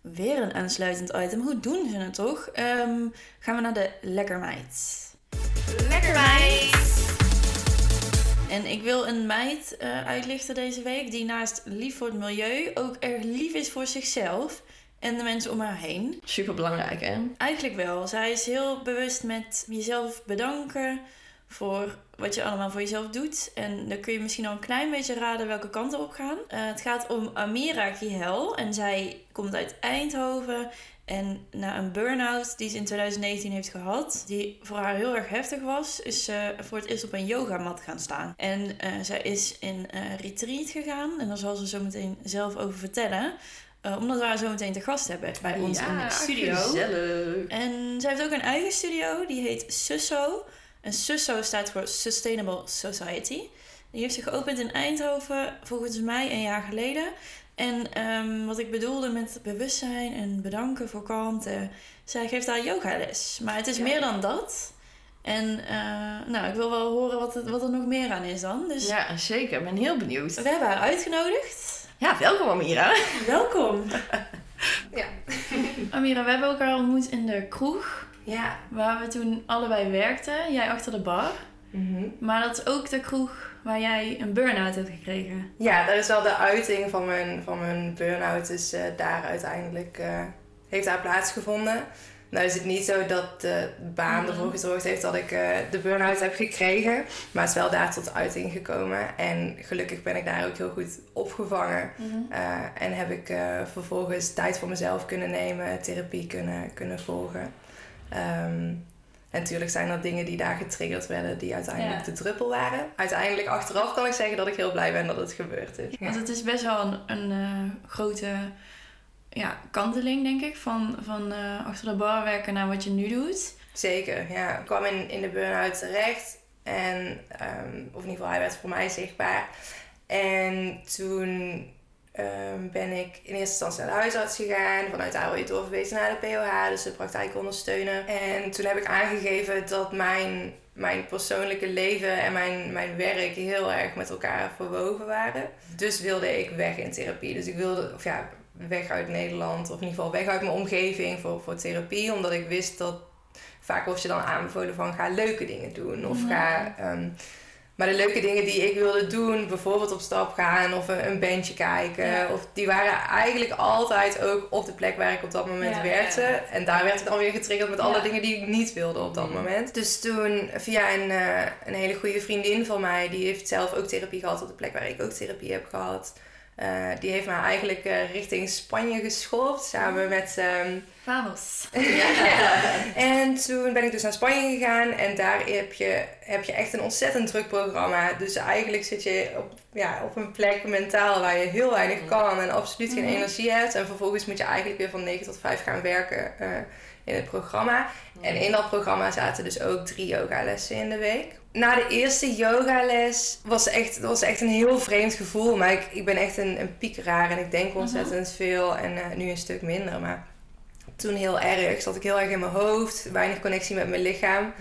weer een aansluitend item. Hoe doen ze het toch? Um, gaan we naar de lekkermeid. Lekkermeid! En ik wil een meid uh, uitlichten deze week die naast lief voor het milieu ook erg lief is voor zichzelf en de mensen om haar heen. Super belangrijk, hè? Eigenlijk wel. Zij is heel bewust met jezelf bedanken voor wat je allemaal voor jezelf doet. En dan kun je misschien al een klein beetje raden welke kant op gaan. Uh, het gaat om Amira Gihel en zij komt uit Eindhoven. En na een burn-out die ze in 2019 heeft gehad, die voor haar heel erg heftig was, is ze voor het eerst op een yogamat gaan staan. En uh, zij is in uh, retreat gegaan en daar zal ze zo meteen zelf over vertellen. Uh, omdat we haar zo meteen te gast hebben bij ons in de studio. Gezellig. En zij heeft ook een eigen studio, die heet Susso. En SUSO staat voor Sustainable Society. Die heeft zich geopend in Eindhoven, volgens mij een jaar geleden. En ehm, wat ik bedoelde met bewustzijn en bedanken voor kalmte. Zij geeft daar yogales. Maar het is meer dan dat. En uh, nou, ik wil wel horen wat, het, wat er nog meer aan is dan. Dus ja, zeker. Ik ben heel benieuwd. We hebben haar uitgenodigd. Ja, welkom Amira. Welkom. ja. Amira, we hebben elkaar ontmoet in de kroeg. Ja. Waar we toen allebei werkten. Jij achter de bar. Mhm. Maar dat is ook de kroeg waar jij een burn-out hebt gekregen. Ja, dat is wel de uiting van mijn, van mijn burn-out. Dus uh, daar uiteindelijk uh, heeft daar plaatsgevonden. Nou is het niet zo dat de baan Mhm. ervoor gezorgd heeft dat ik eh, de burn-out heb gekregen. Maar het is wel daar tot uiting gekomen. En gelukkig ben ik daar ook heel goed opgevangen. Eh, en heb ik eh, vervolgens tijd voor mezelf kunnen nemen, therapie kunnen, kunnen volgen. Ehm, en natuurlijk zijn er dingen die daar getriggerd werden, die uiteindelijk Ja. de druppel waren. Uiteindelijk, achteraf kan ik zeggen dat ik heel blij ben dat het gebeurd is. Want het is best wel een, een eh, grote ja, kanteling, denk ik, van, van eh, achter de bar werken naar wat je nu doet. Zeker, ja. Ik kwam in, in de burn-out terecht. En, ehm, of in ieder geval, hij werd voor mij zichtbaar. En toen ehm, ben ik in eerste instantie naar de huisarts gegaan. Vanuit daar word je doorverwezen naar de POH, dus de praktijkondersteuner. En toen heb ik aangegeven dat mijn, mijn persoonlijke leven en mijn, mijn werk heel erg met elkaar verwoven waren. Dus wilde ik weg in therapie. Dus ik wilde, of ja, weg uit Nederland. Of in ieder geval weg uit mijn omgeving voor, voor therapie. Omdat ik wist dat vaak wordt je dan aanbevolen van ga leuke dingen doen. Of ga... ehm, maar de leuke dingen die ik wilde doen, bijvoorbeeld op stap gaan of een, een bandje kijken, Ja. of die waren eigenlijk altijd ook op de plek waar ik op dat moment Ja, werkte. ja. En daar werd ik dan weer getriggerd met alle dingen die ik niet wilde op dat Mm. moment. Dus toen, via een, eh, een hele goede vriendin van mij, die heeft zelf ook therapie gehad op de plek waar ik ook therapie heb gehad. Eh, die heeft me eigenlijk eh, richting Spanje geschopt, samen met ehm, Vamos. en toen ben ik dus naar Spanje gegaan en daar heb je, heb je echt een ontzettend druk programma. Dus eigenlijk zit je op, ja, op een plek mentaal waar je heel weinig kan en absoluut geen Mhm. energie hebt. En vervolgens moet je eigenlijk weer van 9 tot 5 gaan werken eh, in het programma. En in dat programma zaten dus ook drie yogalessen in de week. Na de eerste yogales was echt, dat was echt een heel vreemd gevoel. Maar ik, ik ben echt een, een piekeraar en ik denk ontzettend veel. En eh, nu een stuk minder. Maar toen heel erg. Zat ik heel erg in mijn hoofd. Weinig connectie met mijn lichaam.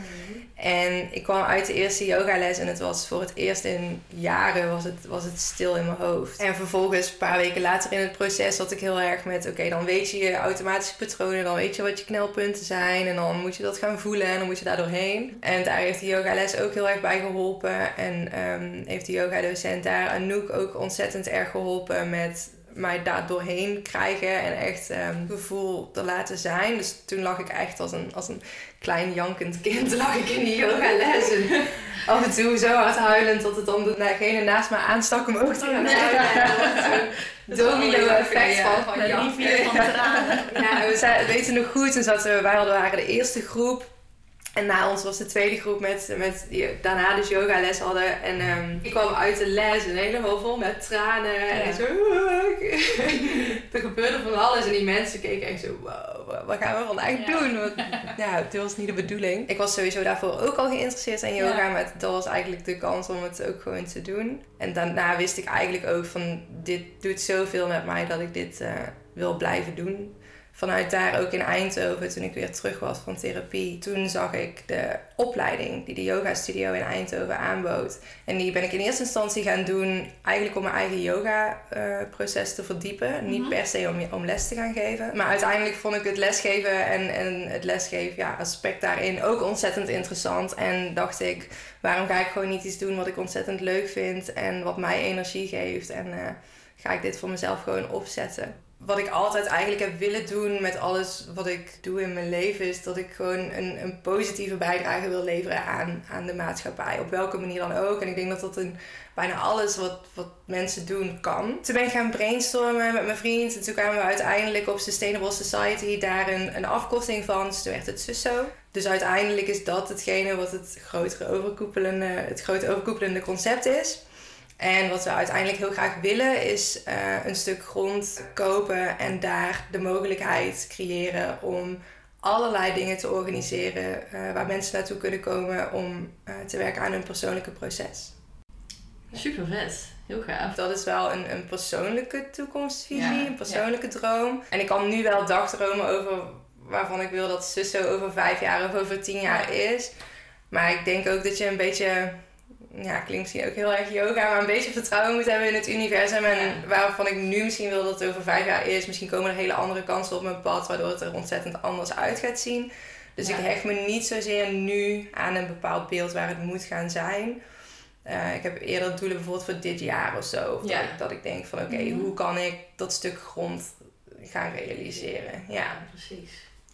En ik kwam uit de eerste yogales en het was voor het eerst in jaren was het, was het stil in mijn hoofd. En vervolgens, een paar weken later in het proces, zat ik heel erg met... Oké, dan weet je je automatische patronen, dan weet je wat je knelpunten zijn. En dan moet je dat gaan voelen en dan moet je daar doorheen. En daar heeft de yogales ook heel erg bij geholpen. En ehm, heeft de yogadocent daar, Anouk, ook ontzettend erg geholpen met mij daar doorheen krijgen en echt ehm, gevoel te laten zijn. Dus toen lag ik echt als een, als een klein jankend kind lag ik in die yogales. En af en toe zo hard huilend dat het dan degene naast me aanstak om ook te gaan huilen. Domino effect van, van van De ja. we weten nog goed, toen zaten we, wij hadden, waren de eerste groep. En na ons was de tweede groep met, met die daarna dus yogales hadden. En ehm, ik kwam uit de les en helemaal vol met tranen. En Ja. zo... er gebeurde van alles. En die mensen keken echt zo... Wow, wat- gaan we vandaag Ja. doen? Want, ja, dit was niet de bedoeling. Ik was sowieso daarvoor ook al geïnteresseerd in yoga. Ja. Maar dat was eigenlijk de kans om het ook gewoon te doen. En daarna wist ik eigenlijk ook van... Dit doet zoveel met mij dat ik dit eh, wil blijven doen vanuit daar ook in Eindhoven, toen ik weer terug was van therapie, toen zag ik de opleiding die de yoga studio in Eindhoven aanbood. En die ben ik in eerste instantie gaan doen, eigenlijk om mijn eigen yoga eh, proces te verdiepen. Niet Mhm. per se om, om les te gaan geven. Maar uiteindelijk vond ik het lesgeven en, en het lesgeven ja, aspect daarin ook ontzettend interessant. En dacht ik, waarom ga ik gewoon niet iets doen wat ik ontzettend leuk vind en wat mij energie geeft. En eh, ga ik dit voor mezelf gewoon opzetten wat ik altijd eigenlijk heb willen doen met alles wat ik doe in mijn leven, is dat ik gewoon een, een positieve bijdrage wil leveren aan, aan de maatschappij. Op welke manier dan ook. En ik denk dat dat in bijna alles wat, wat mensen doen kan. Toen ben ik gaan brainstormen met mijn vriend. En toen kwamen we uiteindelijk op Sustainable Society daar een, afkorting van. Dus toen werd het SUSO. Dus uiteindelijk is dat hetgene wat het overkoepelende, het grote overkoepelende concept is. En wat we uiteindelijk heel graag willen is eh, een stuk grond kopen en daar de mogelijkheid creëren om allerlei dingen te organiseren eh, waar mensen naartoe kunnen komen om eh, te werken aan hun persoonlijke proces. Super vet. Heel gaaf. Dat is wel een, een persoonlijke toekomstvisie, Ja, een persoonlijke droom. En ik kan nu wel dagdromen over waarvan ik wil dat Susso over vijf jaar of over tien jaar is. Maar ik denk ook dat je een beetje, ja, klinkt misschien ook heel erg yoga, maar een beetje vertrouwen moet hebben in het universum. En Ja. waarvan ik nu misschien wil dat het over vijf jaar is. Misschien komen er hele andere kansen op mijn pad, waardoor het er ontzettend anders uit gaat zien. Dus Ja. ik hecht me niet zozeer nu aan een bepaald beeld waar het moet gaan zijn. Eh, ik heb eerder doelen bijvoorbeeld voor dit jaar of zo. Of Ja. dat, ik, dat ik denk van oké, Mhm. hoe kan ik dat stuk grond gaan realiseren? Ja. precies.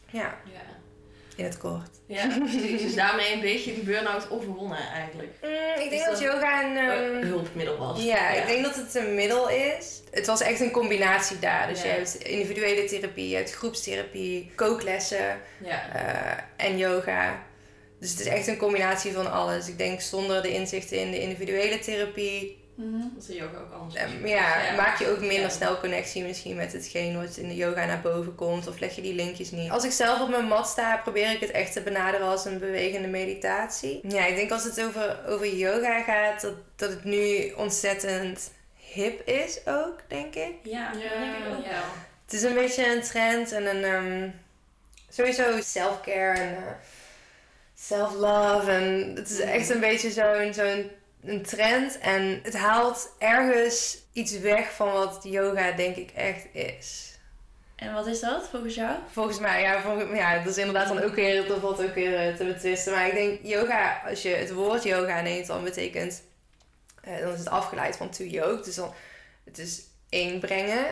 Ja, Ja. In het kort. Ja, precies. Dus daarmee een beetje die burn-out overwonnen eigenlijk. Mm, ik denk dat yoga een... Een hulpmiddel was. Ja, ik denk dat het een middel is. Het was echt een combinatie daar. Dus Ja. je hebt individuele therapie, je hebt groepstherapie, kooklessen Ja. eh, en yoga. Dus het is echt een combinatie van alles. Ik denk zonder de inzichten in de individuele therapie, Dat is yoga ook anders. ehm, ja, Ja. maak je ook minder Ja. snel connectie misschien met hetgeen wat in de yoga naar boven komt. Of leg je die linkjes niet. Als ik zelf op mijn mat sta, probeer ik het echt te benaderen als een bewegende meditatie. Ja, ik denk als het over, over yoga gaat, dat, dat het nu ontzettend hip is ook, denk ik. Ja, dat Ja, denk ik ook ja. wel. Het is een beetje een trend en een ehm, sowieso self-care en eh, self-love. En het is echt een beetje zo'n zo'n een trend. En het haalt ergens iets weg van wat yoga denk ik echt is. En wat is dat volgens jou? Volgens mij, ja, volgens, ja dat is inderdaad dan ook weer, dat valt ook weer eh, te betwisten. Maar ik denk yoga, als je het woord yoga neemt, dan betekent, eh, dan is het afgeleid van to yoke. Dus dan, het is één brengen.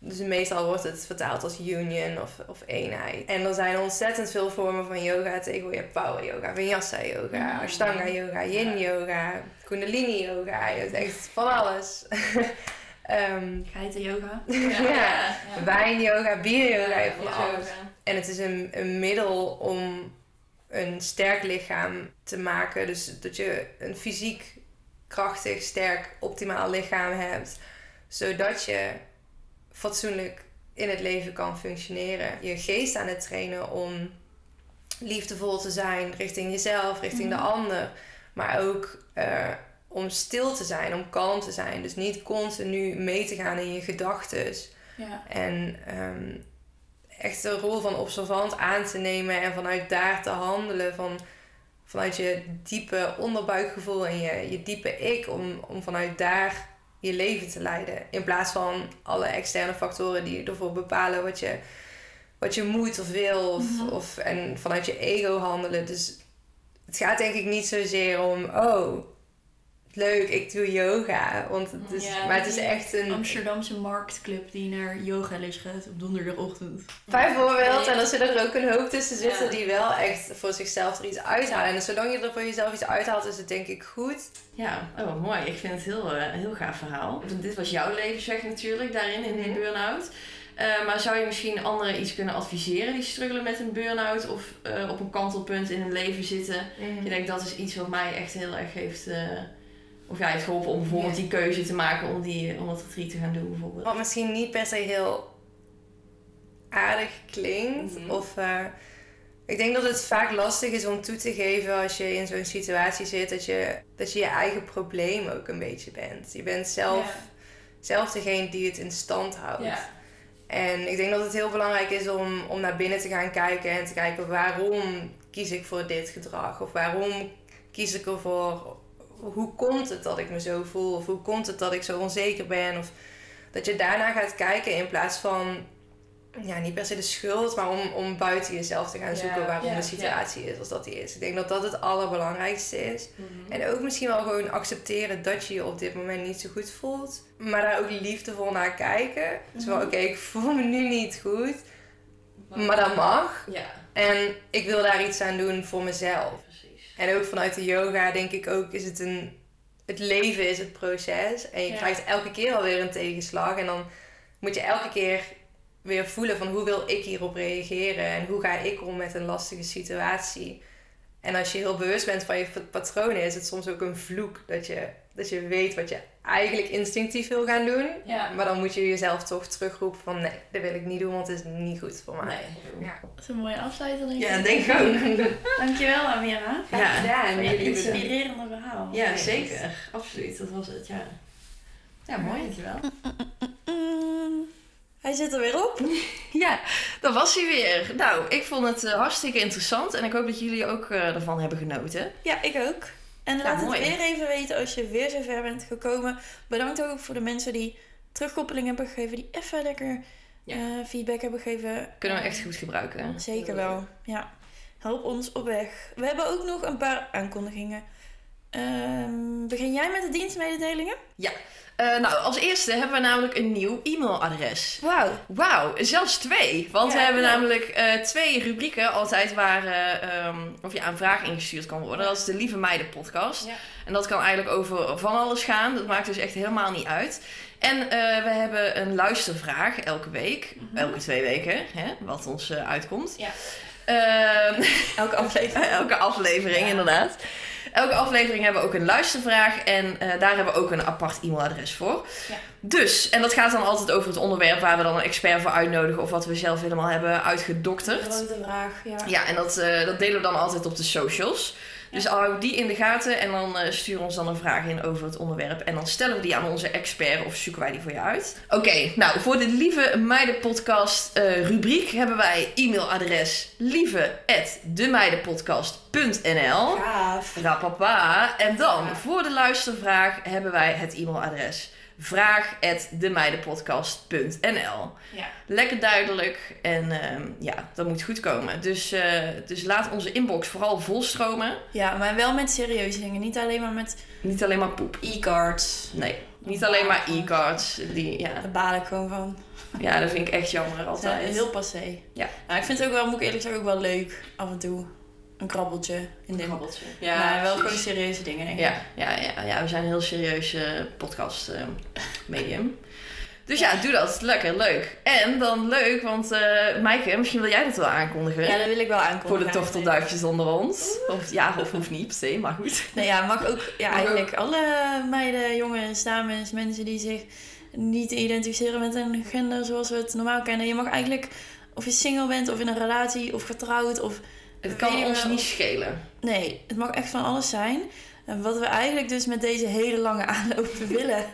Dus meestal wordt het vertaald als union of, of eenheid. En er zijn ontzettend veel vormen van yoga tegenwoordig. Je hebt power yoga, vinyasa yoga, Mm. ashtanga yoga, yin yoga, kundalini yoga. Je hebt echt van alles. Ehm Geiten yoga. ja. Wijn yoga, bier yoga, van alles. En het is een, een middel om een sterk lichaam te maken. Dus dat je een fysiek krachtig, sterk, optimaal lichaam hebt. Zodat je fatsoenlijk in het leven kan functioneren. Je geest aan het trainen om liefdevol te zijn richting jezelf, richting de ander. Maar ook eh, om stil te zijn, om kalm te zijn. Dus niet continu mee te gaan in je gedachten. Ja. En ehm, echt de rol van observant aan te nemen en vanuit daar te handelen. Van, vanuit je diepe onderbuikgevoel en je, je diepe ik. Om, om vanuit daar je leven te leiden. In plaats van alle externe factoren die ervoor bepalen wat je, wat je moet of wil. Of, Mhm. of, en vanuit je ego handelen. Dus het gaat denk ik niet zozeer om... Oh, leuk, ik doe yoga. Want het is, Ja, maar het is echt een... Amsterdamse marktclub die naar yogales gaat op donderdagochtend. Bijvoorbeeld, en als er ook een hoop tussen zitten Ja. die wel echt voor zichzelf er iets uithalen. En zolang je er voor jezelf iets uithaalt, is het denk ik goed. Ja, oh, mooi. Ik vind het heel, eh, een heel gaaf verhaal. Want Dit was jouw levensweg natuurlijk, daarin, in die Mhm. burn-out. Eh, maar zou je misschien anderen iets kunnen adviseren die struggelen met een burn-out of eh, op een kantelpunt in hun leven zitten? Je denkt dat is iets wat mij echt heel erg heeft, eh, of ja, heeft geholpen om bijvoorbeeld die keuze te maken om, die, om dat retreat te gaan doen bijvoorbeeld. Wat misschien niet per se heel aardig klinkt. Mhm. Of eh, ik denk dat het vaak lastig is om toe te geven als je in zo'n situatie zit. Dat je, dat je je eigen probleem ook een beetje bent. Je bent zelf, zelf degene die het in stand houdt. En ik denk dat het heel belangrijk is om, om naar binnen te gaan kijken en te kijken waarom kies ik voor dit gedrag? Of waarom kies ik ervoor? Hoe komt het dat ik me zo voel? Of hoe komt het dat ik zo onzeker ben? Of dat je daarna gaat kijken in plaats van, ja, niet per se de schuld, maar om, om buiten jezelf te gaan zoeken waarom de situatie is als dat die is. Ik denk dat dat het allerbelangrijkste is. Mhm. En ook misschien wel gewoon accepteren dat je je op dit moment niet zo goed voelt. Maar daar ook liefdevol naar kijken. Dus van, oké, ik voel me nu niet goed. Maar dat mag. Ja, En ik wil daar iets aan doen voor mezelf. En ook vanuit de yoga denk ik ook, is het een... Het leven is het proces. En je Ja. krijgt elke keer alweer een tegenslag. En dan moet je elke keer weer voelen van hoe wil ik hierop reageren. En hoe ga ik om met een lastige situatie. En als je heel bewust bent van je patronen, is het soms ook een vloek. Dat je, dat je weet wat je eigenlijk instinctief wil gaan doen. Ja. Maar dan moet je jezelf toch terugroepen van nee, dat wil ik niet doen, want het is niet goed voor mij. Nee. Ja. Dat is een mooie afsluiter, denk ik. Ja, denk ik ook. Dankjewel, Amira. Ja, gedaan. Voor je jullie inspirerende verhaal. Ja, zeker. Absoluut, dat was het, ja. Ja, mooi, dankjewel. Hij zit er weer op. Ja, dat was hij weer. Nou, ik vond het eh, hartstikke interessant en ik hoop dat jullie ook eh, ervan hebben genoten. Ja, ik ook. En Ja, laat mooi. het weer even weten als je weer zo ver bent gekomen. Bedankt ook voor de mensen die terugkoppeling hebben gegeven. Die even lekker Ja. eh, feedback hebben gegeven. Kunnen we echt goed gebruiken. Zeker wel, ja. Help ons op weg. We hebben ook nog een paar aankondigingen. Ehm, begin jij met de dienstmededelingen? Eh, nou, als eerste hebben we namelijk een nieuw e-mailadres. Wauw. Wauw, zelfs twee. Want Ja, we hebben ja. namelijk eh, twee rubrieken altijd waar ehm, of je een vraag ingestuurd kan worden. Dat is de Lieve Meiden podcast. Ja. En dat kan eigenlijk over van alles gaan. Dat maakt dus echt helemaal niet uit. En we hebben een luistervraag elke week. Elke twee weken, hè, wat ons uitkomt. Ja. Ehm, Elke aflevering. Elke aflevering, inderdaad. Elke aflevering hebben we ook een luistervraag en eh, daar hebben we ook een apart e-mailadres voor. Ja. Dus, en dat gaat dan altijd over het onderwerp waar we dan een expert voor uitnodigen of wat we zelf helemaal hebben uitgedokterd. Grote vraag, ja. Ja, en dat, eh, dat delen we dan altijd op de socials. Dus hou die in de gaten en dan eh stuur ons dan een vraag in over het onderwerp. En dan stellen we die aan onze expert of zoeken wij die voor je uit. Oké, nou voor de Lieve Meiden podcast eh, rubriek hebben wij e-mailadres lieve.demeidenpodcast.nl Gaaf. Rapapa. En dan voor de luistervraag hebben wij het e-mailadres vraag.demeidenpodcast.nl Ja. Lekker duidelijk en ehm, ja, dat moet goed komen. Dus, eh, dus laat onze inbox vooral volstromen. ja, maar wel met serieuze dingen. Niet alleen maar met Niet alleen maar poep. e-cards. Nee, niet alleen maar e-cards. Die, ja. Daar baal ik gewoon van. ja, dat vind ik echt jammer altijd. heel passé. Ja. Nou, ik vind het ook wel, moet ik eerlijk zeggen, ook wel leuk af en toe. Een krabbeltje in dit. Krabbeltje. Ja, maar wel precies. gewoon serieuze dingen, denk ik. Ja, ja, ja, ja, we zijn een heel serieus eh, podcast eh, medium. Dus ja, doe dat. Lekker, leuk. En dan leuk, want Maaike, misschien wil jij dat wel aankondigen. Ja, dat wil ik wel aankondigen. voor de tortelduifjes onder ons. Of ja, of hoeft niet per se, maar goed. Nee, ja, mag ook, ja, Mag eigenlijk alle meiden, jongens, dames, mensen die zich niet identificeren met een gender zoals we het normaal kennen. Je mag eigenlijk, of je single bent, of in een relatie, of getrouwd, of... Het kan Weet ons wel. niet schelen. Nee, het mag echt van alles zijn. En wat we eigenlijk dus met deze hele lange aanloop willen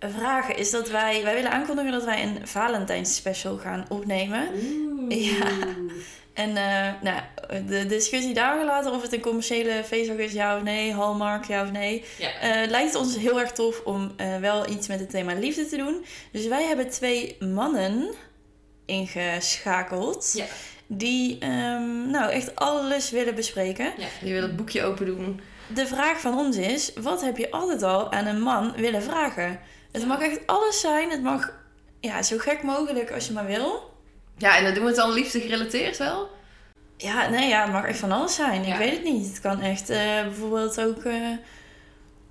vragen, is dat wij... Wij willen aankondigen dat wij een Valentijns special gaan opnemen. Ja. En eh, nou, de discussie daar gelaten of het een commerciële feestdag is, ja of nee, Hallmark, ja of nee. Ja. Eh, lijkt het ons heel erg tof om eh, wel iets met het thema liefde te doen. Dus wij hebben twee mannen ingeschakeld. Ja. Die ehm, nou echt alles willen bespreken. Ja, die wil het boekje open doen. De vraag van ons is: wat heb je altijd al aan een man willen vragen? Het mag echt alles zijn. Het mag ja, zo gek mogelijk als je maar wil. Ja, en dan doen we het dan liefde gerelateerd wel? Ja, nee, ja, het mag echt van alles zijn. Ja. Ik weet het niet. Het kan echt eh, bijvoorbeeld ook. eh,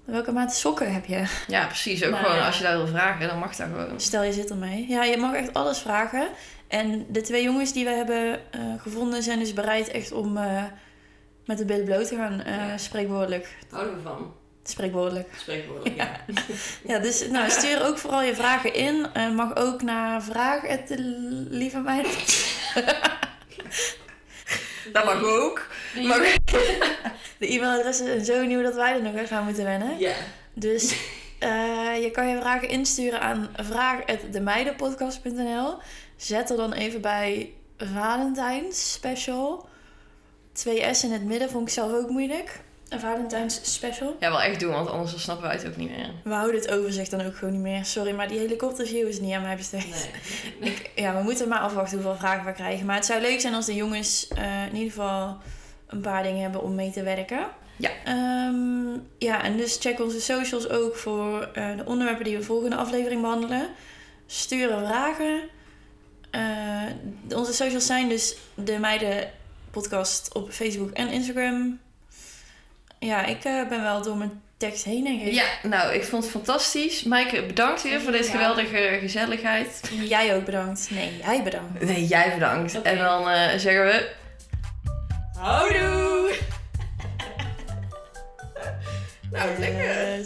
welke maat sokken heb je? Ja, precies. Ook gewoon als je dat wil vragen, dan mag dat gewoon. Stel je zit ermee. Ja, je mag echt alles vragen. En de twee jongens die we hebben eh, gevonden zijn dus bereid echt om eh, met de billen bloot te gaan. eh, Ja. Spreekwoordelijk. Houden we van. Spreekwoordelijk. Spreekwoordelijk, ja. Ja, dus nou, stuur ook vooral je vragen in. Mag ook naar vraag het lieve meid. Dat mag ook. Maar... De e-mailadressen zijn zo nieuw dat wij er nog echt aan moeten wennen. Ja. Dus je kan je vragen insturen aan vraag.demeidenpodcast.nl. Zet er dan even bij Valentijns special. Twee S in het midden vond ik zelf ook moeilijk. Een Valentijns special. Ja, wel echt doen, want anders snappen wij het ook niet meer. We houden het overzicht dan ook gewoon niet meer. Sorry, maar die helikopterview is niet aan mij besteed. Ik, ja, we moeten maar afwachten hoeveel vragen we krijgen. Maar het zou leuk zijn als de jongens eh, in ieder geval een paar dingen hebben om mee te werken. Ja. Ehm, ja, en dus check onze socials ook voor eh, de onderwerpen die we volgende aflevering behandelen. Sturen vragen. Eh, onze socials zijn dus de meiden podcast op Facebook en Instagram. Ja, ik eh, ben wel door mijn tekst heen, denk ik. Ja, nou, ik vond het fantastisch. Maaike, bedankt weer voor deze Ja. geweldige gezelligheid. Jij ook bedankt. Nee, jij bedankt. Nee, jij bedankt. En dan eh, zeggen we... Houdoe! nou, lekker.